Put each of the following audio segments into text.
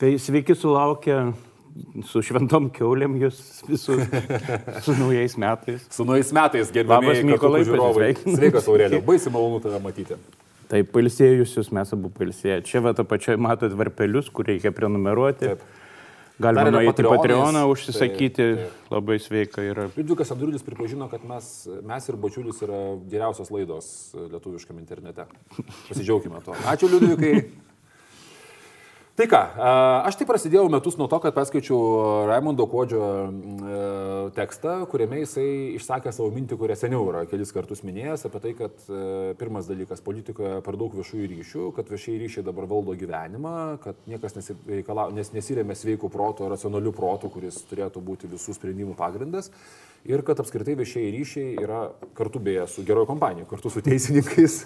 Tai sveiki sulaukę su šventom keuliam jūs visus su naujais metais. Su naujais metais, gerbiamas Mykolai, žiūrovai. Sveikas, Aurelė, baisi malonu tave matyti. Tai pailsėjusius mes abu pailsėję. Čia va tą pačią matot varpelius, kur reikia prenumeruoti. Taip. Galima nueiti į Patreoną, užsisakyti, taip, taip. labai sveika yra. Liudvikas Andriulis pripažino, kad mes, mes ir Bačiulis yra geriausios laidos lietuviškam internete. Pasidžiaugime to. Ačiū Liudvikai. Tai ką, aš tai prasidėjau metus nuo to, kad perskaičiau Raimondo Kodžio tekstą, kuriame jisai išsakė savo mintį, kurią seniau yra kelis kartus minėjęs apie tai, kad pirmas dalykas politikoje per daug viešųjų ryšių, kad viešieji ryšiai dabar valdo gyvenimą, kad niekas nes, nesiremia sveikų proto, racionalių protų, kuris turėtų būti visų sprendimų pagrindas ir kad apskritai viešieji ryšiai yra kartu beje su gerojo kompanija, kartu su teisininkais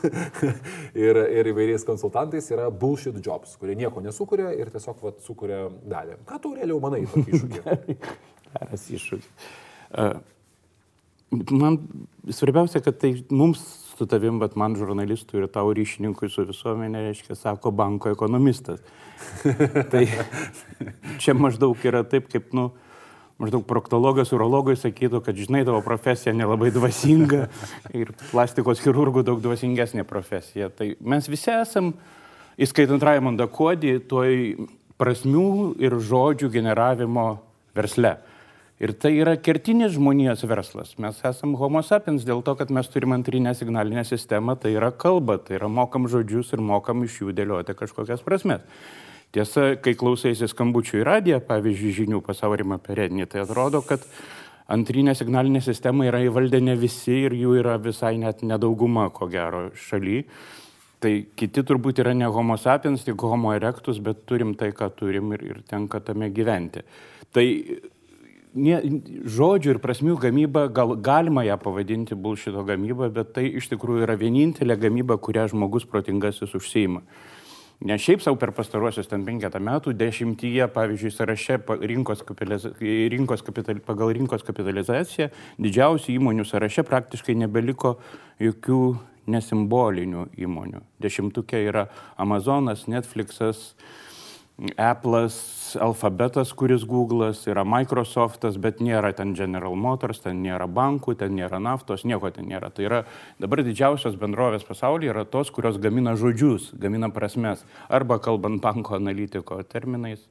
ir, ir įvairiais konsultantais yra bullshit jobs, kurie nieko nesukuria ir tiesiog vat, sukuria dalį. Ką tu realiau manai tokį iššūkį? Geras iššūkis. Uh, man svarbiausia, kad tai mums su tavim, bet man žurnalistų ir tau ryšininkui su visuomenė, reiškia, sako banko ekonomistas. tai čia maždaug yra taip, kaip, nu, maždaug proktologas, urologai sakytų, kad žinai, tavo profesija nelabai dvasinga ir plastikos chirurgų daug dvasingesnė profesija. Tai mes visi esam, įskaitant Raimondą Kodį, toj prasmių ir žodžių generavimo versle. Ir tai yra kertinis žmonijos verslas. Mes esame homo sapiens dėl to, kad mes turime antrinę signalinę sistemą, tai yra kalba, tai yra mokam žodžius ir mokam iš jų dėlioti kažkokias prasmes. Tiesa, kai klausaisi skambučių į radiją, pavyzdžiui, žinių pasaurimą peredinį, tai atrodo, kad antrinė signalinė sistema yra įvaldę ne visi ir jų yra visai net nedauguma, ko gero, šaly. Tai kiti turbūt yra ne homo sapiens, tik homo erectus, bet turim tai, ką turim ir, ir tenka tame gyventi. Tai nie, žodžių ir prasmių gamyba, gal, galima ją pavadinti bulšito gamyba, bet tai iš tikrųjų yra vienintelė gamyba, kurią žmogus protingasis užsieima. Ne šiaip savo per pastaruosius ten penketą metų dešimtyje, pavyzdžiui, sąraše rinkos rinkos kapital, pagal rinkos kapitalizaciją didžiausių įmonių sąraše praktiškai nebeliko jokių nesimbolinių įmonių. Dešimtukė yra Amazonas, Netflixas, Apple'as, Alphabetas, kuris Google'as, yra Microsoft'as, bet nėra ten General Motors, ten nėra bankų, ten nėra naftos, nieko ten nėra. Tai yra dabar didžiausios bendrovės pasaulyje yra tos, kurios gamina žodžius, gamina prasmes. Arba kalbant banko analitiko terminais,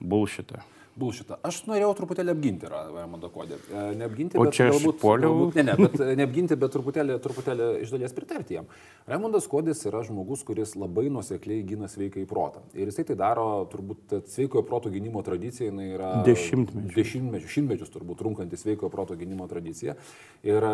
bullshitą bulšitą. Aš norėjau truputėlį apginti Raimondą Kodį. E, neapginti, bet galbūt... Poliau... Galbūt, ne, ne, bet e, neapginti, bet truputėlį, truputėlį iš dalies pritarti jam. Raimondas Kodis yra žmogus, kuris labai nusekliai gina sveiką į protą. Ir jisai tai daro, turbūt, sveikojo proto gynimo tradicija, jinai yra... Dešimtmečius. Dešimtmečius, šimtmečius turbūt trunkanti sveikojo proto gynimo tradicija. Ir e,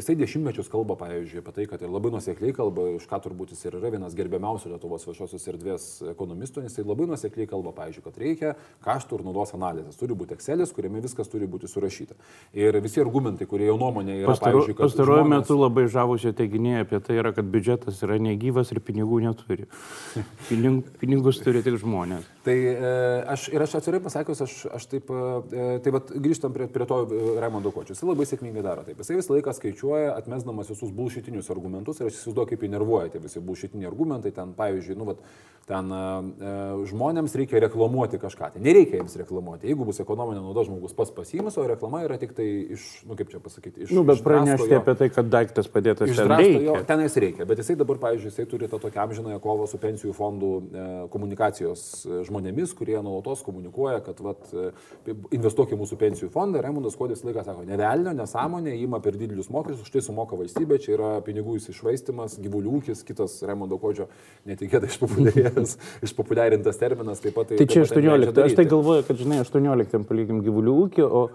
jisai dešimtmečius kalba, pavyzdžiui, apie tai, kad ir labai nusekliai kalba, už ką turbūt jis ir yra vienas gerbiamiausių Lietuvos viešosios erdvės ekonomistų, jisai labai nusekliai kalba, pavyzdžiui, kad reikia kaštų ir naudos naudos analizės. Turi būti Excelis, kuriame viskas turi būti surašyta. Ir visi argumentai, kurie jau nuomonė yra. Pastaru, pastaruoju žmonės... metu labai žavusio teiginiai apie tai yra, kad biudžetas yra negyvas ir pinigų neturi. Pinig, pinigus turi tik žmonės. Tai e, aš ir aš atvirai pasakius, aš, aš taip, e, tai vat, grįžtam prie, prie to e, Raimondo Kočio. Jis labai sėkmingai daro taip. Jis visą laiką skaičiuoja, atmesdamas visus bulšitinius argumentus ir aš įsivaizduoju, kaip įnervuoja tie visi bulšitiniai argumentai. Ten, pavyzdžiui, nu, vat, ten e, žmonėms reikia reklamuoti kažką. Tai nereikia jiems reklamuoti. Jeigu bus ekonominė nauda, žmogus pats pasiims, o reklama yra tik tai iš, nu kaip čia pasakyti, iš... Nu, bet pranešti jo, apie tai, kad daiktas padėtas ten reikia. Jo, ten jis reikia, bet jisai dabar, pavyzdžiui, jisai turi tą tokią amžinąją kovą su pensijų fondų e, komunikacijos e, žmonėmis, kurie nuolatos komunikuoja, kad vat, e, investuok į mūsų pensijų fondą. Raimondas Kodis laiką sako, nevelnio, nesąmonė, įima per didelius mokesčius, už tai sumoka valstybė, čia yra pinigų įsišvaistimas, gyvulių ūkis, kitas Raimondo Kodžio netikėtai išpopuliarintas, išpopuliarintas terminas taip pat. Tai, tai čia 18. Aš tai galvoju, kad, žinai, 18 palygiam gyvulių ūkį, o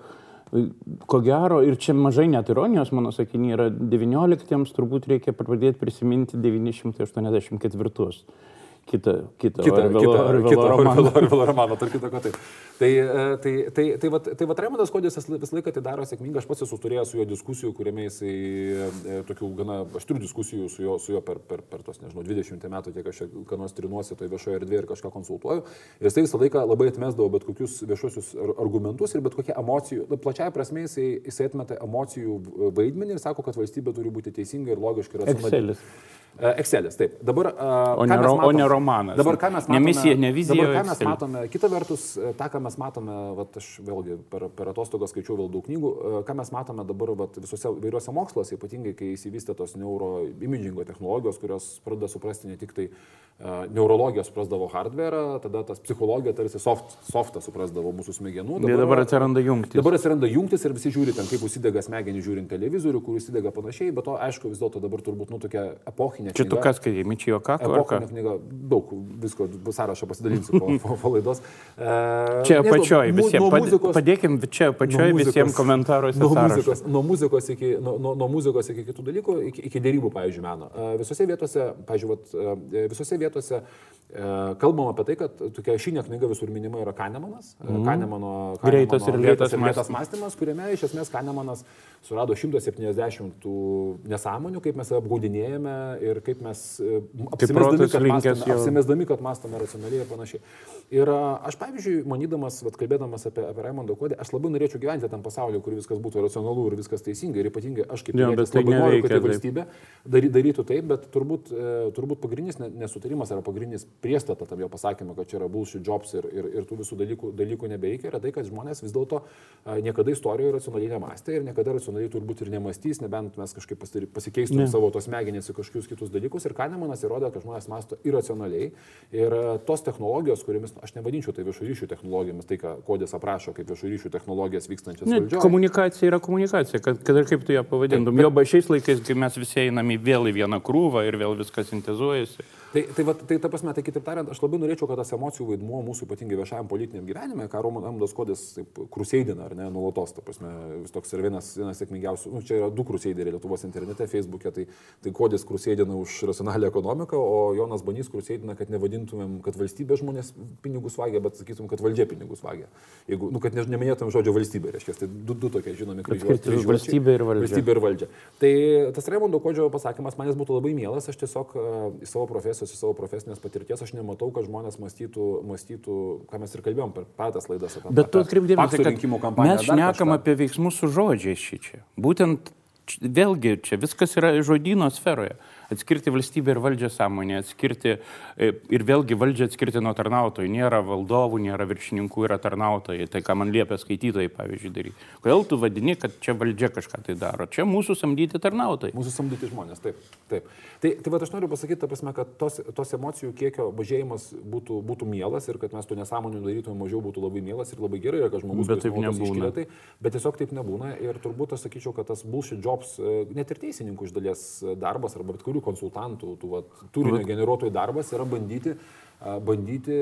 ko gero, ir čia mažai net ironijos, mano sakinį, yra 19 turbūt reikia pradėti prisiminti 984 kitą, kitą, kitą, Orvelo, kitą, Orvelo kitą romaną. Orvelo romaną, tarp taip. Tai, e, tai, tai, tai, vat, tai vat Raimondas Kodis visą laiką tai daro sėkmingai, aš pats esu turėjęs su juo diskusijų, kuriame jisai, e, tokių gana aštrių diskusijų su juo, su juo per, per, per tos, nežinau, 20 metų, kiek aš ką nors trinuosi toje viešoje erdvėje ir kažką konsultuoju. Ir jisai visą laiką labai atmesdavo bet kokius viešuosius argumentus ir bet kokie emocijų, plačiai prasme jisai, jisai atmeta emocijų vaidmenį ir sako, kad valstybė turi būti teisinga ir logiška ir racionali. E, Excelis, taip. Dabar, e, O ne ro- o ne romanas. Dabar ką mes Ne matome? misija, ne vizija, Dabar ką mes Excelis. matome? Kita vertus, e, tą, ką mes matome, vat, aš vėlgi per, per atostogas skaičiau vėl daug knygų, e, ką mes matome dabar vat, visose įvairiuose moksluose, ypatingai kai įsivystė tos neuroimagingo technologijos, kurios pradeda suprasti ne tik tai uh, neurologija suprasdavo hardware, tada tas psichologija tarsi soft, softą suprasdavo mūsų smegenų. Bet dabar atsiranda jungtis. Dabar atsiranda jungtis ir visi žiūri ten, kaip užsidega smegenį žiūrint televizorių, kur užsidega panašiai, bet to aišku vis dėlto dabar turbūt nu tokia epochinė. Čia tu kas, kai Mičijo Kako ar ką? Epochinė knyga, daug visko, sąrašą pasidalinsiu po, po, po laidos. E, Čia apačioj visiems. muzikos- padėkim čia apačioj visiems komentaruose. Nuo muzikos, nuo, muzikos iki, nuo, nuo, muzikos iki kitų dalykų, iki, iki dėrybų, pavyzdžiui, meno. E, Visose vietose, e, visose vietose e, kalbam apie tai, kad tokia šinė knyga visur minima yra Kanemanas. Mm. Kanemano, Mhm. Greitas ir lėtas mąstymas. mąstymas, kuriame iš esmės Kanemanas surado 170 tų nesąmonių, kaip mes apgaudinėjame ir kaip mes e, apsimesdami, kad jau- apsimesdami, kad mąstome racionaliai ir panašiai. Ir aš, pavyzdžiui, manydamas, vat, kalbėdamas apie, apie Raimondo kodį, aš labai norėčiau gyventi tam pasaulyje, kur viskas būtų racionalu ir viskas teisinga. Ir ypatingai aš kaip Jo, pilietis tai labai noriu, kad tai valstybė dary, darytų taip, bet turbūt, e, turbūt pagrindinis ne- nesutarimas arba pagrindinis priestata tam jo pasakymui, kad čia yra bullshit jobs ir, ir, ir tų visų dalykų, dalykų nebeikia, yra tai, kad žmonės vis dėlto niekada istorijoje racionaliai nemastė ir niekada racionaliai turbūt ir nemastys, nebent mes kažkaip pasikeistume savo tos smegenys į kažkokius kitus dalykus. Ir Kanemanas įrodė, kad žmonės masto irracionaliai. Ir e, tos technologijos, kuriamis, aš nevadinčiau tai viešų ryšių technologijomis, tai ką Kodės aprašo kaip viešų ryšių technologijas vykstančias Ne, valdžioje. komunikacija yra komunikacija, kad, kad ir kaip tu ją pavadintum. Jo, ba šiais laikais, kai mes visi einam į vėl į vieną krūvą ir vėl viskas sintezuojasi. Tai, tai, va, tai ta prasme, tai kitaip tariant, aš labai norėčiau, kad tas emocijų vaidmuo mūsų ypatingai viešajam politiniam gyvenime, ką Romandas Kodės kruseidina, ar ne, nuolatos, ta prasme, vis toks yra vienas, vienas sėkmingiausių, nu, čia yra du kruseideriai Lietuvos internete, Facebook'e, tai, tai Kodės kruseidina už racionalią ekonomiką, o Jonas Banys kruseidina, kad nevadintumėm, kad valstybė žmonės pinigus vagia, bet sakytum, kad valdžia pinigus vagia. Jeigu, nu, kad ne, neminėtum žodžio valstybė, reiškia, tai du, du tokie žinomi kryžiuočiai. Valstybę ir valdžią. Valstybė ir valdžia. Tai tas Raimondo Kodžio pasakymas manęs būtų labai mielas, aš tiesiog e, iš savo profesijos, iš savo profesinės patirties, aš nematau, kad žmonės mąstytų, mąstytų ką mes ir kalbėjom per praeitas laidas apie Bet tu apie atkreipdėmės, pakso kad mes šnekam apie veiksmus su žodžiais šį čia. Būtent vėlgi čia viskas yra žodyno sferoje. Atskirti valstybę ir valdžią sąmonę, atskirti e, ir vėlgi valdžią atskirti nuo tarnautojų. Nėra valdovų, nėra viršininkų, yra tarnautojai. Tai ką man liepia skaitytojai, pavyzdžiui, daryti. Kodėl tu vadini, kad čia valdžia kažką tai daro? Čia mūsų samdyti tarnautojai. Mūsų samdyti žmonės, taip. taip. Tai, tai va, aš noriu pasakyti, ta prasme, kad tos, tos emocijų kiekio mažėjimas būtų, būtų mielas ir kad mes tų nesąmonių darytume mažiau būtų labai mielas ir labai gerai, kad žmogus Bet taip nebūna. Tai, bet tiesiog taip nebūna ir turbūt aš sakyčiau, kad tas bullshit jobs, e, net ir teisininkų iš dalies e, darbas arba bet kurių konsultantų, tų vat, turinio generuotojų darbas yra bandyti bandyti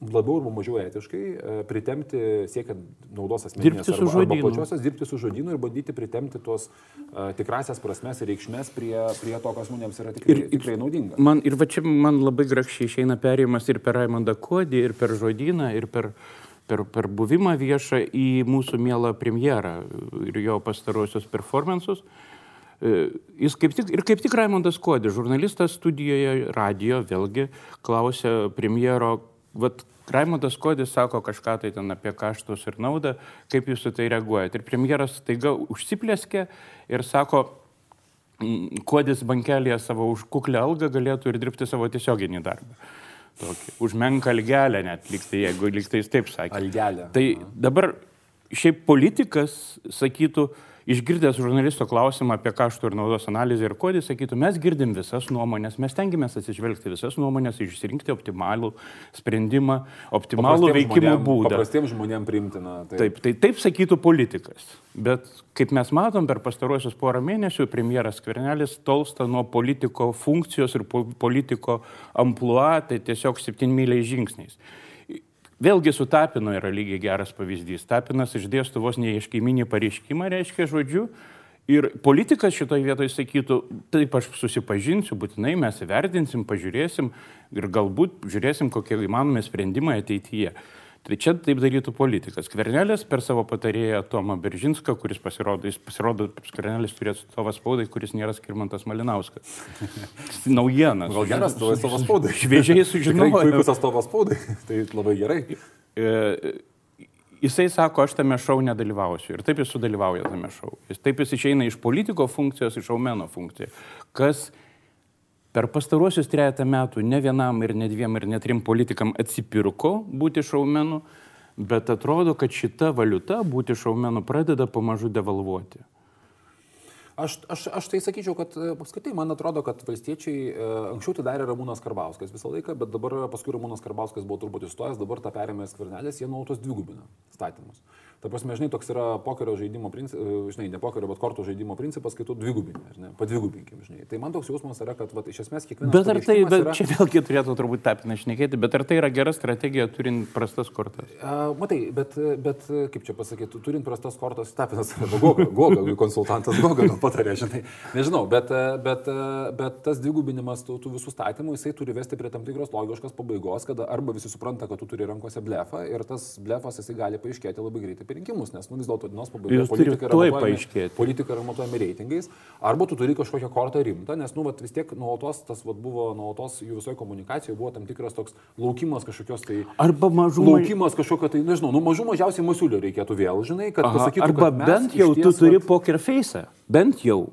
labiau arba mažiau etiškai pritemti, siekiant naudos asmeninės Dirbti arba, arba plačiosios, dirbti su žodynu ir bandyti pritemti tuos a, tikrasias prasmes ir reikšmės prie, prie to, kas žmonėms yra tikrai, Ir- tikrai naudinga. Man, ir va čia man labai grakščiai išeina perėjimas ir per Raimondą Kodį, ir per žodyną, ir per, per, per buvimą viešą į mūsų mielą premjerą ir jo pastarosius performances. E, Jis kaip tik, ir kaip tik Raimondas Kodė, žurnalistas studijoje, radio, vėlgi klausė premjero, vat Raimondas Kodis sako kažką tai ten apie kaštus ir naudą, kaip jūs į tai reaguojate. Ir premjeras taiga užsiplėskė ir sako, Kodis bankelėje savo už kuklę algą galėtų ir dirbti savo tiesioginį darbą. Tokį. Už menką algelę net liktai, jeigu liktai jis taip sakė. Algelę. Tai dabar šiaip politikas sakytų, išgirdęs žurnalisto klausimą apie kaštų ir naudos analizę ir kodį, sakytų, mes girdim visas nuomonės, mes tengiamės atsižvelgti visas nuomonės, išsirinkti optimalų sprendimą, optimalų veikimo būdą. Paprastiems žmonėms priimtina. Tai, Taip, tai taip sakytų politikas. Bet kaip mes matom, per pastaruosius porą mėnesių premjeras Skvernelis tolsta nuo politiko funkcijos ir po- politiko amplua, tai tiesiog septynmyliais žingsniais. Vėlgi su Tapinu yra lygiai geras pavyzdys. Tapinas išdėstų vos neiškaiminį pareiškimą, reiškia žodžiu. Ir politikas šitoje vietoje sakytų, taip aš susipažinsiu, būtinai mes įvertinsim, pažiūrėsim ir galbūt žiūrėsim, kokie įmanomi sprendimai ateityje. Tai čia taip darytų politikas. Kvernelės per savo patarėją Tomą Beržinską, kuris pasirodo, jis pasirodo, Skvernelis turėtų atstovą spaudai, kuris nėra Skirmantas Malinauskas. Naujienas. Gal geras atstovas spaudai. Šviežiai sužinojau. puikus atstovas spaudai. tai labai gerai. E, Jisai sako, aš tame šau nedalyvausiu. Ir taip jis sudalyvauja tame šau. Jis taip jis išeina iš politiko funkcijos, iš aumeno funkcijos. Kas per pastaruosius trejata metų ne vienam ir ne dviem ir ne trim politikam atsipirko būti šaumenu, bet atrodo, kad šita valiuta būti šaumenu pradeda pamažu devalvuoti. Aš, aš, aš tai sakyčiau, kad e, apskritai man atrodo, kad valstiečiai, e, anksčiau tai darė Ramūnas Karbauskas visą laiką, bet dabar paskui Ramūnas Karbauskas buvo turbūt įstojęs, dabar tą perėmė skvernelės, jie nuolatos dvigubina statymus. Ta prasme, žinai, toks yra pokerio žaidimo principas, e, žinai, ne pokerio, bet kortų žaidimo principas, kai tu dvigubini, žinai, padvigubinkim, žinai. Tai man toks jausmas yra, kad va, iš esmės kiekvienas... Bet ar tai, bet yra... čia vėlgi turėtų turbūt tapiną šnekėti, bet ar tai yra gera strategija turint prastas kortas? Uh, matai, bet, bet kaip čia pasakyti, turint prastas kortas, tapinas Goga, Goga, konsultantas Goga patarė, žinai. Nežinau, bet, bet, bet tas dvigubinimas tų, tų visų statymų, jisai turi vesti prie tam tikros logiškos pabaigos, kada arba visi supranta, kad tu turi rankose blefą ir tas blefas jisai gali paaiškėti labai greitai apie rinkimus, nes nu, vis dėlto dienos pabaigoje politika, yra politika yra matuojami reitingais, arba tu turi kažkokią kortą rimtą, nes nu, vat, vis tiek nuolatos tas vat, buvo, nuolatos jų visoje komunikacijoje buvo tam tikras toks laukimas kažkokios tai... Arba mažų... Laukimas kažkokio tai, nežinau, nu mažų mažiausiai masiulio reikėtų vėl, žinai, kad Aha, pasakytų, arba kad bent jau tu turi vat... poker face, bent jau.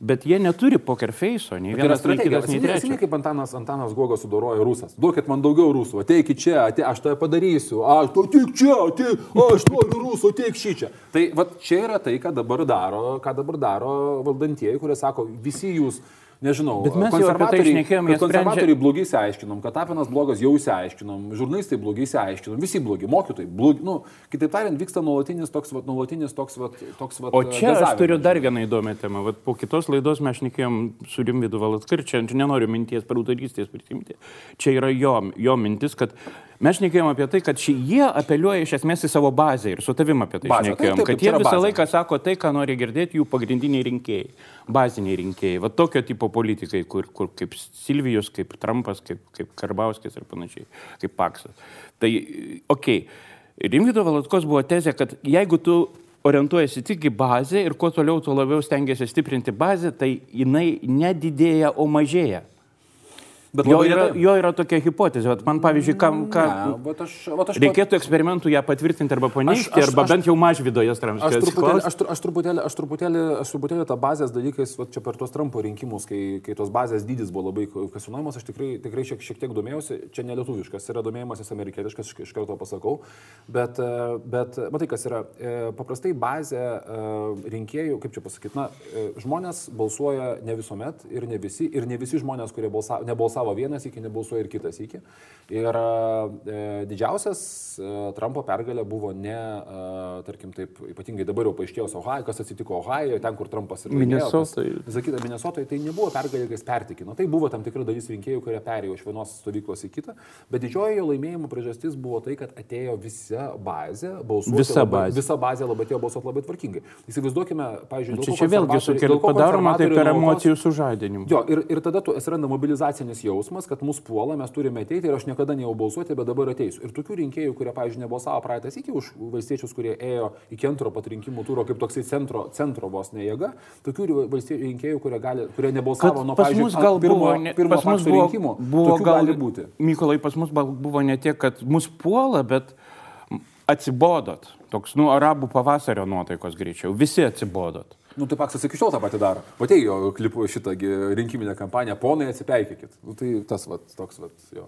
Bet jie neturi poker face, nei tai vienas, nei kitas, nei trečias. Žinai, kaip Antanas, Antanas Gogo sudoroja rusas. Duokit man daugiau rusų, ateikit čia, ate, aš tai padarysiu, aš to tik čia, ateik, aš noriu rusų, ateik šį čia. Tai va čia yra tai, ką dabar daro, ką dabar daro valdantieji, kurie sako, visi jūs nežinau, bet mes apie tai išnekėjom, mes konservatoriai sprendžia... blogai įsiaiškinom, kad Tapinas blogas jau įsiaiškinom, žurnalistai blogai įsiaiškinom, visi blogi, mokytojai blogi, nu, kitaip tariant, vyksta nuolatinis toks, vat, nuolatinis toks, vat, toks, vat, O čia aš turiu dar vieną įdomią temą, vat, po kitos laidos mes šnekėjom su Rimvidu Valatkar, čia nenoriu minties per autorystės prisimti, čia yra jo, jo mintis, kad Mes šnekėjom apie tai, kad ši, jie apeliuoja iš esmės į savo bazę ir su tavim apie tai bazę. šnekėjom, taip, taip, kad jie visą bazė. laiką sako tai, ką nori girdėti jų pagrindiniai rinkėjai, baziniai rinkėjai, va tokio tipo politikai, kur, kur kaip Silvijus, kaip Trumpas, kaip, kaip Karbauskis ir panašiai, kaip Paksas. Tai, okei, okay. Rimvido Valatkos buvo tezė, kad jeigu tu orientuojasi tik į bazę ir kuo toliau, tuo labiau stengiasi stiprinti bazę, tai jinai nedidėja, o mažėja. Bet jo yra, jo yra tokia hipotezė. Vat man, pavyzdžiui, kam, ką, ne, aš, aš reikėtų eksperimentų ją patvirtinti arba paneigti, aš, aš, arba aš, bent jau mažvido jas tramdyti. Aš, truputėlį, aš, aš, truputėlį, aš, truputėlį, aš truputėlį tą bazės dalykais, vat čia per tuos Trumpo rinkimus, kai, kai tos bazės dydis buvo labai kasuojamas, aš tikrai, tikrai šiek, šiek tiek domėjausi, čia nelietuviškas, yra domėjimasis amerikietiškas, iš karto pasakau, bet, bet matai, kas yra, e, paprastai bazė e, rinkėjų, kaip čia pasakyti, na, e, žmonės balsuoja ne visuomet ir ne visi, ir ne visi žmonės, kurie balsavo, nebalsavo balsavo vienas iki, nebalsuoja ir kitas iki. Ir e, didžiausias e, Trumpo pergalė buvo ne, e, tarkim, taip, ypatingai dabar jau paaiškėjo Ohio, kas atsitiko Ohio, ten, kur Trumpas ir Minnesotoje. Sakyta, Minnesotoje tai nebuvo pergalė, kai jis pertikino. Tai buvo tam tikra dalis rinkėjų, kurie perėjo iš vienos stovyklos į kitą, bet didžioji jo laimėjimo priežastis buvo tai, kad atėjo visa bazė balsuoti. Visa labai, bazė. Visa bazė labai atėjo balsuoti labai tvarkingai. Įsivaizduokime, pavyzdžiui, čia, čia vėlgi sukelia padaroma tai per emocijų sužadinimą. Jo, ir, ir tada tu atsiranda mobilizacinis jausmas, kad mus puola, mes turime ateiti ir aš niekada nejau balsuoti, bet dabar ateisiu. Ir tokių rinkėjų, kurie, pavyzdžiui, nebalsavo praeitas iki už valstiečius, kurie ėjo iki antro patrinkimų turo kaip toksai centro, centro vos nejėga, tokių rinkėjų, kurie, gali, kurie nebalsavo nuo, pavyzdžiui, gal pirmo, ne, pirmo pas mus buvo, rinkimų. Buvo gal, gali būti. Mykolai, pas mus buvo ne tiek, kad mus puola, bet atsibodot. Toks, nu, arabų pavasario nuotaikos greičiau. Visi atsibodot. Nu, tai Paksas iki šiol tą patį daro. Patėjo klipų šitą rinkiminę kampaniją, ponai atsipeikėkit. Nu, tai tas, vat, toks, vat, jo.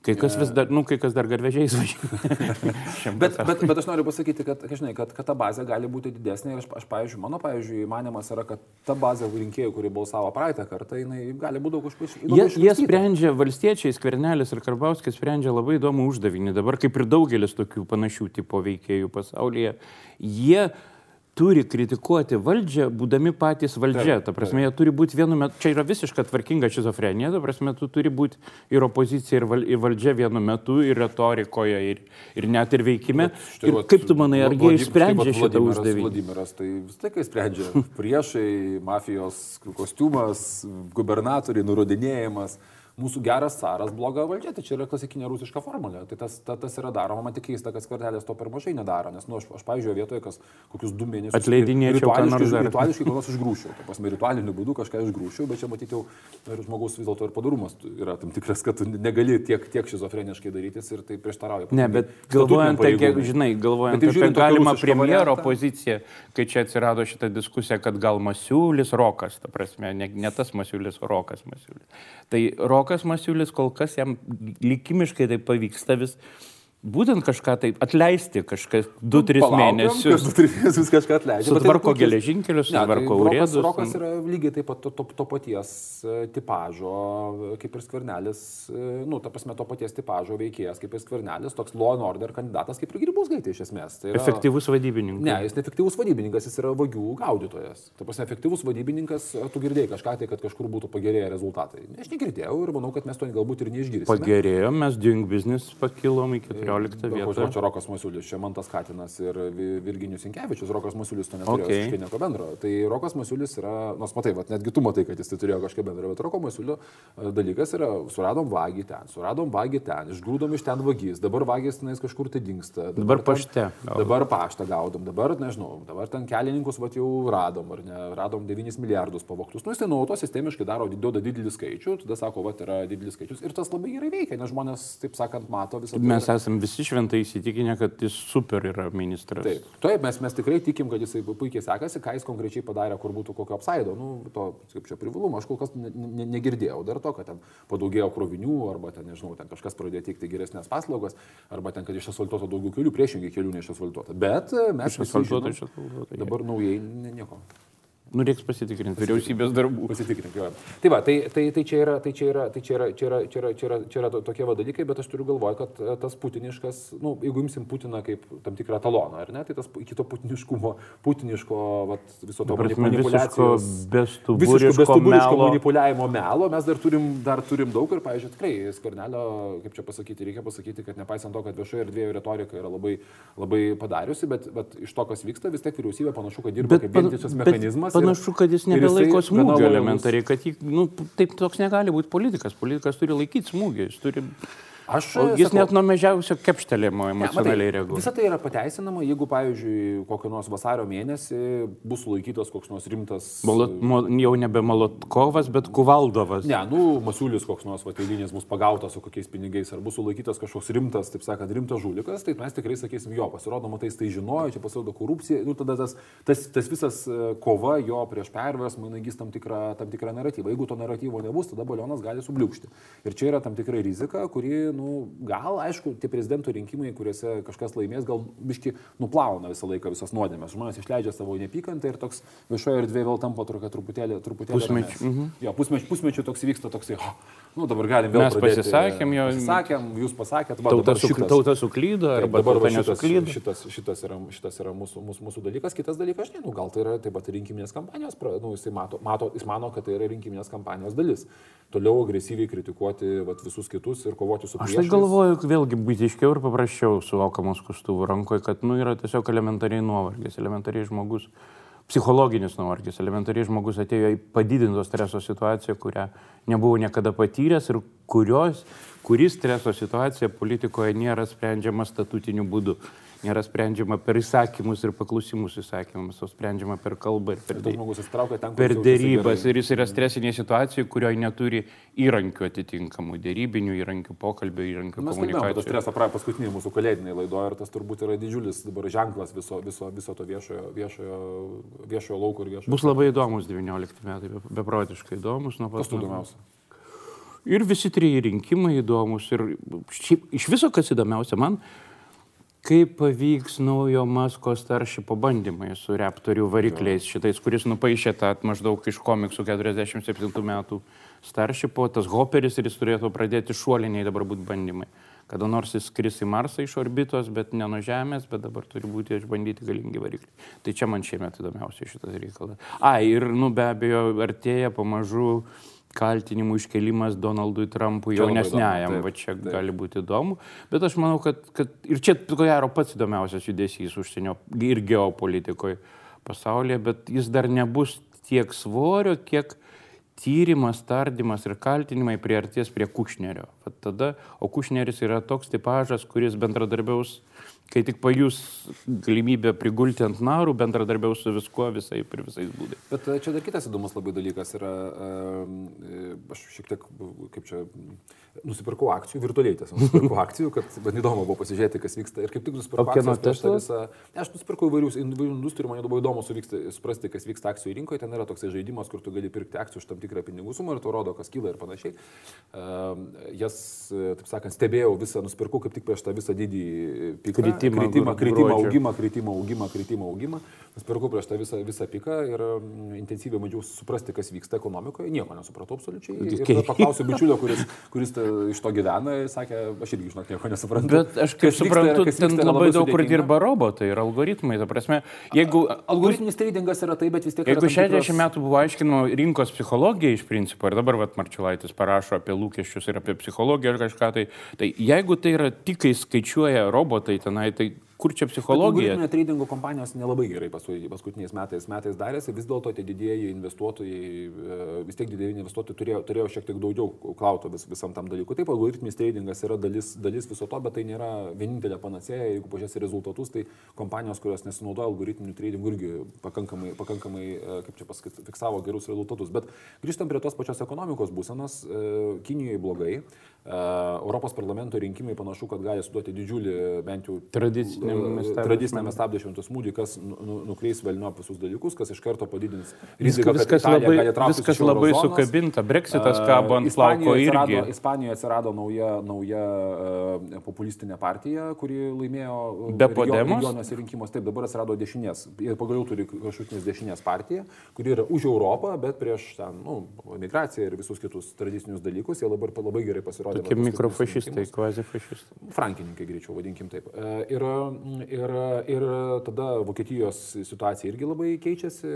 Kai kas vis dar, nu, kai kas dar garvežiais važiuoja. bet, bet, bet aš noriu pasakyti, kad, žinai, kad, kad ta bazė gali būti didesnė ir aš, aš pavyzdžiui, mano, pavyzdžiui, manimas yra, kad ta bazė rinkėjų, kuri balsavo praeitą kartą, jinai gali būti daug kažkaip jie, jie sprendžia, valstiečiai, Skvernelis ir Karbauskis sprendžia labai įdomų uždavinį. Dabar kaip ir daugelis tokių panašių tipo veikėjų pasaulyje, jie turi kritikuoti valdžią, būdami patys valdžia. Ta prasme, jie turi būti vienu metu, čia yra visiška tvarkinga šizofrenija, ta prasme, tu turi būti ir opozicija, ir, val, ir valdžia vienu metu, ir retorikoje, ir, ir net ir veikime. Štai, ir kaip tu manai, ar jie išsprendžia šitą uždavinį? Vladimiras tai vis tiek sprendžia. Priešai, mafijos kostiumas, gubernatoriai, nurodinėjimas mūsų geras caras, bloga valdžia, tai čia yra klasikinė rusiška formulė. Tai tas, ta, tas yra daroma, man tik keista, kad skvernelis to per mažai nedaro, nes, nu, aš, aš pavyzdžiui, vietoje, kas kokius du mėnesius Atleidinėčiau dar. rituališkai ką nors išgrūšiau, ta prasme, ritualiniu būdu kažką išgrūšiau, bet čia matyti jau ir žmogaus vis dėlto ir padarumas yra tam tikras, kad tu negali tiek, tiek šizofreniškai darytis ir tai prieštarauja. Ne, bet galvojant, tai, kiek, žinai, galvojant Bet apie žiūrint tokį galimą premjero variantą- poziciją, kai čia atsirado šita diskusija, kad gal Masiulis Rokas, ta prasme, ne, ne tas Masiulis, Rokas Masiulis. Tai Rokas Masiulis kol kas jam likimiškai tai pavyksta vis būtent kažką tai atleisti, kažkas 2-3 Palaukiam, mėnesius. Kas 2-3 mėnesius kažką atleidžia. bet tai Sutvarko puikiai- geležinkelius, Ne, tai sutvarko Rokas, urėdus. Rokas yra lygiai taip pat to, to, to paties e, tipažo, e, kaip ir skvernelis, e, nu, ta prasme, to paties tipažo veikėjas, kaip ir skvernelis, toks law and order kandidatas, kaip ir Grybusgaitė iš esmės. Tai yra, Efektyvus vadybininkas. Ne, jis neefektyvus vadybininkas, jis yra vagių gaudytojas. Ta prasme, efektyvus vadybininkas, ar tu girdėjai kažką tai, kad kažkur būtų pagerėję rezultatai. Aš negirdėjau ir manau, kad mes to galbūt ir neišgirsime. Pagerėjo, mes doing business pakilom į 14 Ko vietą. čia Rokas Masiulis, čia Mantas Katinas ir Vi- Virginijus Inkevičius, Rokas Masiulis to neturėjo Okay. okay. nieko bendro. Tai Rokas Masiulis yra, nors matai, vat, netgi tu matai, kad jis tai turėjo kažką bendro, bet Roko Masiulio e, dalykas yra, suradom vagį ten, suradom vagį ten, išgrūdom iš ten vagys, dabar vagis tenais kažkur tai dinksta. Dabar ten- pašte gaudom. Dabar paštą gaudom, dabar, nežinau, dabar ten kelininkus vat, jau radom, ar ne, radom 9 milijardus pavoktus. Nu, jis tai nuolatos sistemiškai daro, duoda didelį skaičių, tada sako, va, yra didelis skaičius ir tas labai gerai veikia, nes žmonės, taip sakant, mato visą tai. Mes esame visi šventai įsitikinę, kad jis super yra ministras. Taip, taip mes, mes tikrai tikim, kad jisai puikiai sekasi, ką jis konkrečiai padarė, kur būtų kokio apsaido, nu, to, kaip čia privalumo, aš kol kas ne, ne, negirdėjau dar to, kad ten padaugėjo krovinių, arba ten, nežinau, ten kažkas pradėjo teikti geresnės paslaugas, arba ten, kad išasfaltuota daugiau kelių, priešingai kelių neišasfaltuota. Bet e, mes Išasfaltuota, išasfaltuota. Dabar naujai ne, nieko. Nu, reiks pasitikrinti vyriausybės darbų. Pasitikrinti, jo. Tai va, tai, tai, tai čia yra, tai čia yra, tai čia yra, čia yra, čia yra, čia yra, čia yra to- tokie va dalykai, bet aš turiu galvoje, kad e, tas putiniškas, nu, jeigu imsim Putiną kaip tam tikrą taloną, ar ne, tai tas iki to putiniškumo, putiniško, va, viso to manipulacijos. Bestuburiško manipuliavimo melo mes dar turim, dar turim daug ir, pavyzdžiui, tikrai skvernelio, kaip čia pasakyti, reikia pasakyti, kad nepaisant to, kad viešoje erdvėje retorika yra labai, labai padariusi, bet, bet iš to, kas vyksta, vis tiek vyriausybė panašu, kad dirba Bet, kaip bet mechanizmas. ir- panašu, kad jis nebelaiko smūgio elementariai, kad jį, nu, taip toks negali būti politikas. Politikas turi laikyti smūgį, jis turi... Aš, O jis sakau, net nuo mažiausio kepštelėjimo emocionaliai reaguoja. Visą tai yra pateisinama, jeigu, pavyzdžiui, kokio nors vasario mėnesį bus sulaikytas koks nors rimtas... Molot, mo, jau nebe Molotkovas, bet Kuvaldovas. Ne, nu, Masiulis koks nors vateilinės bus pagautas su kokiais pinigais, ar bus sulaikytas kažkoks rimtas, taip sakant, rimtas žulikas, tai mes tikrai sakysim, jo, pasirodo, matai, tai žinojo, čia pasirodo korupcija, nu, tada tas, tas, tas visas e, kova jo prieš perversmą, jinai gis tam tikrą, tam tikrą naratyvą. Jeigu to naratyvo nebus, tada balionas gali subliūkšti. Ir čia yra tam tikra rizika, kuri, nu, gal, aišku, tie prezidento rinkimai, kuriuose kažkas laimės, gal biški nuplauna visą laiką visas nuodėmės. Žmonės išleidžia savo neapykantą ir toks viešoje erdvėje vėl tampa truputėlį, truputėlį Pusmečiu, ramesnis. Jo, pusmečių, pusmečių toks vyksta toksai, oh, nu dabar galim vėl Mes pradėti. pasisakėm, jo- Pasisakėm, jūs pasakėt, va, Tauta, šitas- tauta suklydo, Taip, arba dabar tauta nesuklydo. šitas, šitas yra, šitas yra mūsų, mūsų, mūsų dalykas. Kitas dalykas, aš nežinau, gal tai yra taip pat rinkiminės kampanijos, nu, jis, mato, mato, jis mano, kad tai yra rinkiminės kampanijos dalis. Toliau agresyviai kritikuoti vat, visus kitus ir kovoti su Aš tai galvoju, vėlgi būtiškiau ir paprasčiau suvokamos kustuvų rankoje, kad nu, yra tiesiog elementariai nuovargis, elementariai žmogus, psichologinis nuovargis, elementariai žmogus atėjo į padidinto streso situaciją, kurią nebuvo niekada patyręs ir kurios, kuri streso situacija politikoje nėra sprendžiama statutiniu būdu, nėra sprendžiama per įsakymus ir paklusimus įsakymus, o sprendžiama per kalbą ir per kur per dėrybas ir jis yra stresinėje situacijoje, kurioje neturi įrankių atitinkamų, dėrybinių įrankių, pokalbio įrankių, Mes kalbėjome apie stresą praėjo paskutinį mūsų kalėdinį laidoje ir tas turbūt yra didžiulis dabar ženklas viso, viso, viso to viešojo, viešojo, viešojo lauko ir viešojo. Bus labai įdomus 19 metai, be- beprotiškai įdomus nuo pat įdomiausia? Ir visi trys rinkimai įdomus. Ir šiaip, iš viso, kas įdomiausia man, kaip pavyks naujo Masko staršypo bandymai su reaktorių varikliais, šitais, kuris nupaišė tą maždaug iš komiksų 47 metų staršypo, tas hoperis ir jis turėtų pradėti šuoliniai dabar būti bandymai. Kada nors jis skris į Marsą iš orbitos, bet ne nuo Žemės, bet dabar turi būti išbandyti galingi varikliai. Tai čia man šiemet įdomiausia šitas reikalas. A, ir, nu, be abejo, artėja pamažu kaltinimų iškelimas Donaldui Trumpui jaunesniajam, va čia taip. gali būti įdomu, bet aš manau, kad, kad ir čia, ko gero, pats įdomiausias judesys užsienio ir geopolitikoje pasaulyje, bet jis dar nebus tiek svorio, kiek tyrimas, tardymas ir kaltinimai priartės prie Kušnerio. Vat tada, o Kušneris yra toks tipažas, kuris bendradarbiaus, kai tik pajus galimybę prigulti ant narų, bendradarbiaus su viskuo visai ir visais būdais. Bet e, čia dar kitas įdomus labai dalykas yra, e, aš šiek tiek, kaip čia, nusipirkau akcijų, virtualiai tiesiog nusipirkau akcijų, kad man įdomu buvo pasižiūrėti, kas vyksta. Ir kaip tik nusipirkau akcijų tą visą... Aš nusipirkau įvairius įvairių industrijų, man labai įdomu suvyksta, suprasti, kas vyksta akcijų rinkoje. Ten yra toksai žaidimas, kur tu gali pirkti akcijų už tam tikrą pinigų sumą ir tu rodo, kas kyla ir panašiai. Uh, jas, taip sakant, stebėjau visą, nusipirkau kaip tik prieš tą visą didį piką. Kritimą, kritimą, kritimą, augimą, kritimą, augimą, kritimą, augimą. Nusipirkau prieš tą visą, visą piką ir um, intensyviai bandžiau suprasti, kas vyksta ekonomikoje. Nieko nesupratau absoliučiai. Ir paklausiau bičiulio, kuris, kuris iš to gyvena ir sakė, aš irgi žinok nieko nesuprantu. Bet aš kaip suprantu, vyksta, ten labai, labai daug kur dirba robotai ir algoritmai. Ta prasme, jeigu... Algoritminis tradingas yra tai, bet vis tiek... Jeigu 60 tikros... metų buvo aiškinama rinkos psichologija iš principo ir dabar vat, Marčiulaitis parašo apie lūkesčius ir apie psichologiją ir kažką, tai, tai jeigu tai yra tik, kai skaičiuoja robotai tenai, tai kur čia psichologija? Bet tradingo kompanijos nelabai gerai paskutiniais metais, metais darėsi, vis dėlto tie didieji investuotojai, e, vis tiek didieji investuotojai turėjo, turėjo šiek tiek daugiau klauto vis, visam tam dalykui. Taip, algoritminis tradingas yra dalis, dalis viso to, bet tai nėra vienintelė panacėja. Jeigu pažiūrėsi rezultatus, tai kompanijos, kurios nesinaudoja algoritminiu tradingu, irgi pakankamai, pakankamai e, kaip čia pasakyti, fiksavo gerus rezultatus. Bet grįžtam prie tos pačios ekonomikos būsenos, e, Kinijoje blogai. Europos parlamento rinkimai panašu, kad gali suduoti didžiulį bent jau tradicinėme stabdžiantų smūgį, kas nu, nu, nukreis velnio visus dalykus, kas iš karto padidins riziką. Viskas labai, viskas labai sukabinta, Brexitas kabo ant plauko irgi. Ispanijoje atsirado nauja, nauja uh, populistinė partija, kuri laimėjo Be Podemos. rinkimuose. Taip, dabar atsirado dešinės ir pagaliau turi kažkokios dešinės partija, kuri yra už Europą, bet prieš ten, nu, migraciją ir visus kitus tradicinius dalykus. Jie dabar labai gerai pasirodė. Tokie mikrofašistai, kvazifašistai. Frankininkai, greičiau vadinkim taip. E, ir Ir, ir tada Vokietijos situacija irgi labai keičiasi,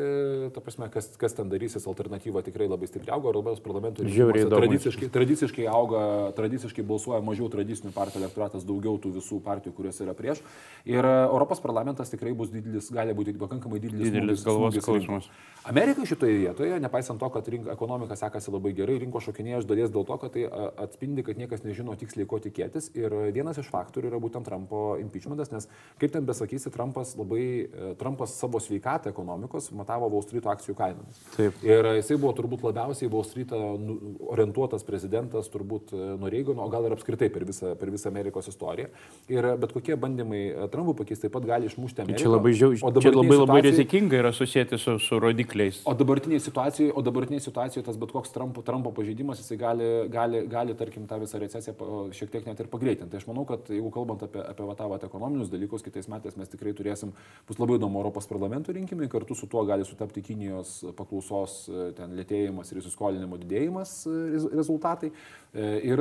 ta prasme, kas, kas ten darysis, alternatyva tikrai labai stipriai auga, Europos parlamento rinkimuose tradiciškai, tradiciškai auga, tradiciškai balsuoja mažiau tradicinių partijų elektoratas, daugiau tų visų partijų, kurios yra prieš. Ir Europos parlamentas tikrai bus didelis, gali būti pakankamai didelis, didelis galvos skausmas. Amerika šitoje vietoje, nepaisant to, kad rink, ekonomika sekasi labai gerai, rinko šokinėja iš dalies dėl to, kad tai atspindi, kad niekas nežino tiksliai, ko tikėtis. Ir vienas iš faktorių yra būtent Trumpo impeachmentas, nes Kaip ten besakysi, Trumpas labai, e, Trumpas savo sveikatą ekonomikos matavo Wall Street akcijų kainomis. Taip. Ir jisai buvo turbūt labiausiai Wall Street nu, orientuotas prezidentas, turbūt e, nuo Reigano, o gal ir apskritai per visą, per visą Amerikos istoriją. Ir bet kokie bandymai e, Trumpų pakeisti taip pat gali išmušti Ameriką. Čia labai, žiau, čia labai, labai rizikinga yra susijęti su, su rodikliais. O dabartiniai situacijai, o dabartiniai situacijai tas bet koks Trumpo, Trumpo pažeidimas, jisai gali, gali, gali, tarkim, tą visą recesiją šiek tiek net ir pagreitinti. Tai aš manau, kad jeigu kalbant apie, apie tą va, ekonominius dalykus, kitais metais mes tikrai turėsim, bus labai įdomu Europos parlamento rinkimai, kartu su tuo gali sutapti Kinijos paklausos e, ten lėtėjimas ir įsiskolinimo didėjimas e, rezultatai. E, ir,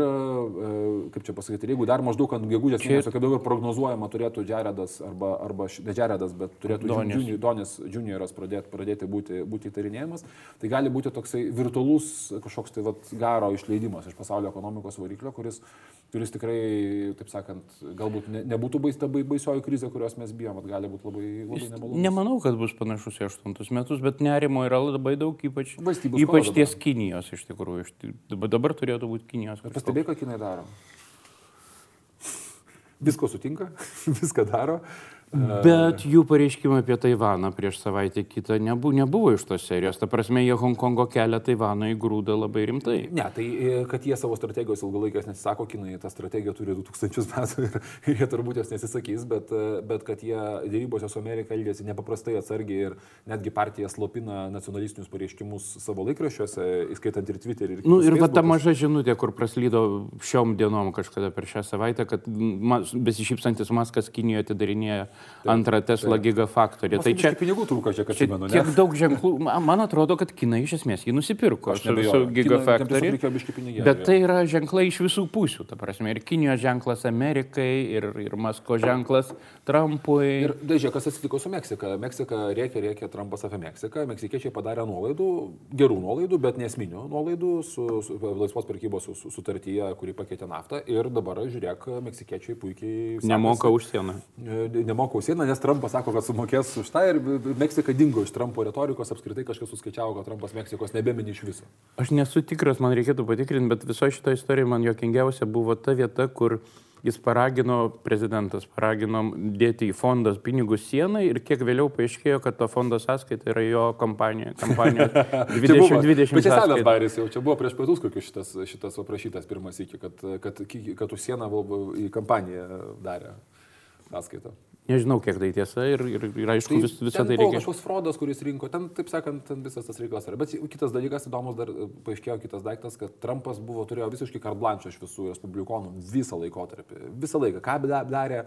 kaip čia pasakyti, jeigu dar maždaug ant gegužės mėnesio, kaip dabar prognozuojama, turėtų Jaredas arba, arba ne Jaredas, bet turėtų Donis, junior, Donis junioras pradėti, pradėti būti, būti įtarinėjimas, tai gali būti toksai virtualus kažkoks tai vat, garo išleidimas iš pasaulio ekonomikos variklio, kuris kuris tikrai, taip sakant, galbūt ne, nebūtų baista baisioji krizė, kurios mes bijom, bet gali būti labai, labai nemalonu. Nemanau, kad bus panašus į 8 metus, bet nerimo yra labai daug, ypač, ypač ties Kinijos iš tikrųjų. Dabar turėtų būti Kinijos. Pastebėjai, ką Kinai daro? Visko sutinka, viską daro. Bet jų pareiškimai apie Taivaną prieš savaitę kitą nebu, nebuvo iš tos serijos. Ta prasme, jie Hongkongo kelia Taivaną į grūdą labai rimtai. Ne, tai e, kad jie savo strategijos ilgalaikės nesisako, kinai tą strategiją turi 2000 metų ir, ir jie turbūt jos nesisakys, bet, e, bet kad jie dėrybose su Amerika elgėsi nepaprastai atsargiai ir netgi partija slopina nacionalistinius pareiškimus savo laikraščiuose, įskaitant ir Twitterį. Ir, nu, ir va ta maža žinutė, kur praslydo šiom dienom kažkada per šią savaitę, kad besišypsantis Maskas Kinijoje atidarinėja antrą Tesla gigafaktorį. Tai čia pinigų trūko, čia kad čia tiek daug ženklų. Man atrodo, kad Kinai iš esmės jį nusipirko su, su gigafaktorį. Bet tai yra ženklai iš visų pusių, ta prasme. Ir Kinijos ženklas Amerikai, ir, ir Masko ženklas Trumpui. Ir dažnai, kas atsitiko su Meksika. Meksika rėkė, rėkė Trumpas apie Meksiką. Meksikiečiai padarė nuolaidų, gerų nuolaidų, bet nesminių nuolaidų su, su laisvos prekybos sutartyje, kuri pakeitė naftą. Ir dabar, žiūrėk, meksikiečiai puikiai... Nemoka už sieną. Nemoka mokau sieną, nes Trumpas sako, kad sumokės už tą ir Meksika dingo iš Trumpo retorikos, apskritai kažkas suskaičiavo, kad Trumpas Meksikos nebemini iš viso. Aš nesu tikras, man reikėtų patikrinti, bet viso šito istorija man jokingiausia buvo ta vieta, kur jis paragino, prezidentas paragino dėti į fondą pinigus sienai ir kiek vėliau paaiškėjo, kad to fondo sąskaita yra jo kompanija. kompanija 2020. Bet čia senas bairis jau, čia buvo prieš pietus kokius šitas, šitas aprašytas pirmas iki, kad, kad, kad už sieną į kampaniją darė sąskaitą. Nežinau, kiek tai tiesa ir, ir, ir aišku, tai vis, visą tai reikia. Kažkoks frodas, kuris rinko, ten, taip sakant, ten visas tas reikalas yra. Bet kitas dalykas, įdomus dar paaiškėjo kitas daiktas, kad Trumpas buvo, turėjo visiškai karblančio iš visų respublikonų visą laikotarpį. Visą laiką. Ką darė,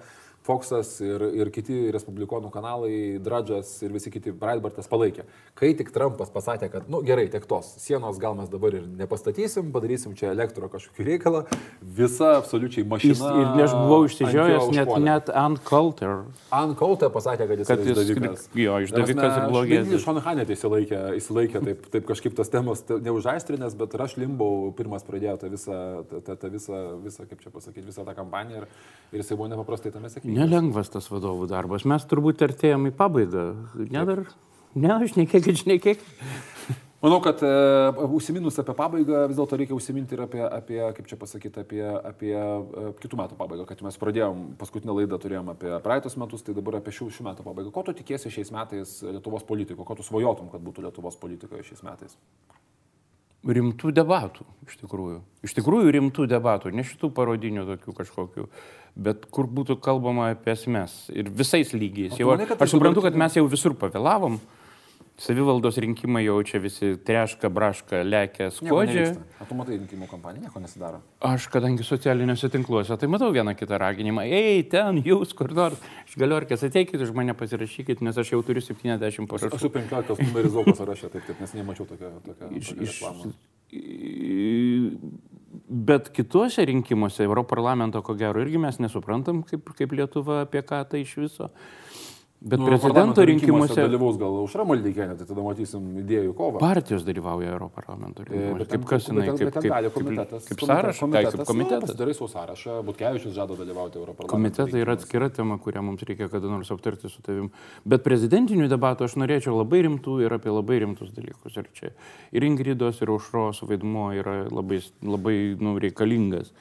Foxas ir, ir kiti respublikonų kanalai, Drudžas ir visi kiti, Breitbartas palaikė. Kai tik Trumpas pasakė, kad, na nu, gerai, tiek tos sienos gal mes dabar ir nepastatysim, padarysim čia elektro kažkokį reikalą, visa absoliučiai mašina. Jis, ir aš buvau išsižiojęs, net, net Ann Coulter. Ann Coulter pasakė, kad jis kad yra išdavikas. Jo, išdavikas ir blogesnis. Šon Hanetė įsilaikė, įsilaikė taip, taip kažkaip tas temos neužaistrinės, bet aš limbau pirmas pradėjo tą visą, tą, tą, tą visą, visą, kaip čia pasakyti, visą tą kampaniją ir, ir jisai buvo nepaprastai tame sėkmingas. Nelengvas tas vadovų darbas. Mes turbūt artėjom į pabaigą. Ne dar? Ne, aš nekėkit, šnekėk. Manau, kad e, užsiminus apie pabaigą, vis dėlto reikia užsiminti ir apie, apie kaip čia pasakyti, apie, apie e, kitų metų pabaigą. Kad mes pradėjom, paskutinę laidą turėjom apie praeitus metus, tai dabar apie šių, šių metų pabaigą. Ko tu tikėsi šiais metais Lietuvos politiko? Ko tu svajotum, kad būtų Lietuvos politikoje šiais metais? Rimtų debatų, iš tikrųjų. Iš tikrųjų rimtų debatų, ne šitų parodinių tokių kažkokių, bet kur būtų kalbama apie esmės ir visais lygiais. Jau, aš tai suprantu, kad mes jau visur pavėlavom, Savivaldos rinkimai jau čia visi treška, braška, lekia, skodžia. O tu matai rinkimų kampaniją, nieko nesidaro? Aš, kadangi socialiniuose tinkluose, tai matau vieną kitą raginimą. Ei, ten jūs kur nors, iš galiorkės ateikit už mane pasirašykit, nes aš jau turiu 70 parašų. Aš esu 15 numerizuotas sąraše, taip, taip, nes nemačiau tokio, tokio, iš, tokio reklamą. Bet kituose rinkimuose, Europarlamento, ko gero, irgi mes nesuprantam, kaip, kaip Lietuva apie ką tai iš viso. Bet nu, prezidento rinkimuose... Dalyvaus gal Užra Maldeikienė, tai tada matysim idėjų kovą. Partijos dalyvauja Europarlamento e, rinkimuose. Kaip kas jinai, kaip, kaip, kaip, komitetas. Kaip, sąrašas, komitetas. Kaip komitetas. Nu, Darai savo sąrašą, Butkevičius žada dalyvauti Europarlamente. Komitetai yra atskira tema, kurią mums reikia kada nors aptarti su tavim. Bet prezidentinių debatų aš norėčiau labai rimtų ir apie labai rimtus dalykus. Ir čia ir Ingridos, ir Užros vaidmuo yra labai, labai nu, reikalingas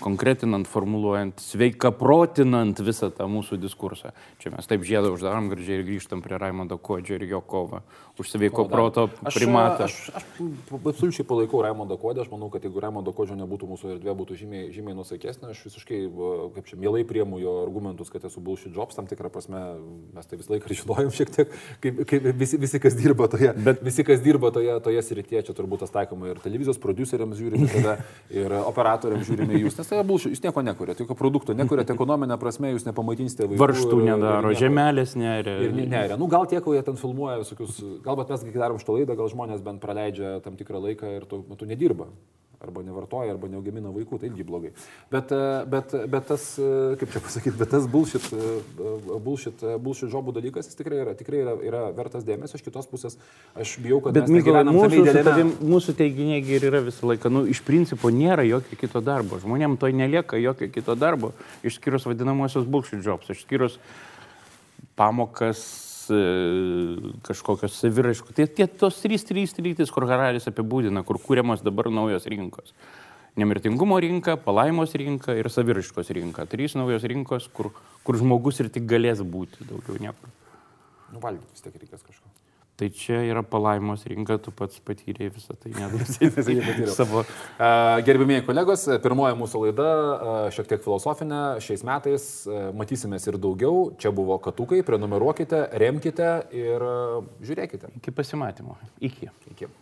konkretinant, formuluojant, sveikaprotinant visą tą mūsų diskursą. Čia mes taip žiedą uždarom gražiai ir grįžtam prie Raimondo Kodžio ir jo kovą už sveiko proto primatą. Aš, aš, aš absoliučiai palaikau Raimondo Kodį, aš manau, kad jeigu Raimondo Kodžio nebūtų mūsų erdvė, būtų žymiai, žymiai nusaikesnė, aš visiškai, kaip čia, mielai priemu jo argumentus, kad esu bullshit jobs, tam tikrą prasme, mes tai visą laiką žinojom šiek tiek, kaip, kaip visi, visi, kas dirba toje, bet visi, kas dirba toje, toje srityje, čia turbūt tas taikoma ir televizijos produceriams žiūrime ir operatoriams žiūrime jūs, nes tai bullshit, jūs nieko nekuriate, jokio produkto nekuriate, ekonominė prasme jūs nepamaitinsite vaikų. Varštų nedaro, ir, žemelės neria. Ir neria. Nu, gal tie, kurie ten filmuoja visokius, galbūt mes, kai darom šitą laidą, gal žmonės bent praleidžia tam tikrą laiką ir tu, tu nedirba arba nevartoja, arba neaugamina vaikų, tai irgi blogai. Bet, bet, bet tas, kaip čia pasakyti, bet tas bullshit, bullshit, bullshit žobų dalykas, jis tikrai yra, tikrai yra, yra vertas dėmesio, iš kitos pusės aš bijau, kad... Bet Mykolai, mūsų, tavim, mūsų teiginiai ir yra visą laiką, nu, iš principo nėra jokio kito darbo, žmonėm to nelieka jokio kito darbo, išskyrus vadinamosios bullshit jobs, išskyrus pamokas E, kažkokios saviraiškų. Tai tie tos trys, trys rytis, kur Hararis apibūdina, kur kūriamos dabar naujos rinkos. Nemirtingumo rinka, palaimos rinka ir saviraiškos rinka. Trys naujos rinkos, kur, kur žmogus ir tik galės būti, daugiau niekur. Nu, valgyti vis tiek reikės kažko. Tai čia yra palaimos rinka, tu pats patyrėjai visą tai nedarysi. savo. Gerbimieji kolegos, pirmoji mūsų laida, šiek tiek filosofinė, šiais metais matysimės ir daugiau. Čia buvo katukai, prenumeruokite, remkite ir žiūrėkite. Iki pasimatymo. Iki. Iki.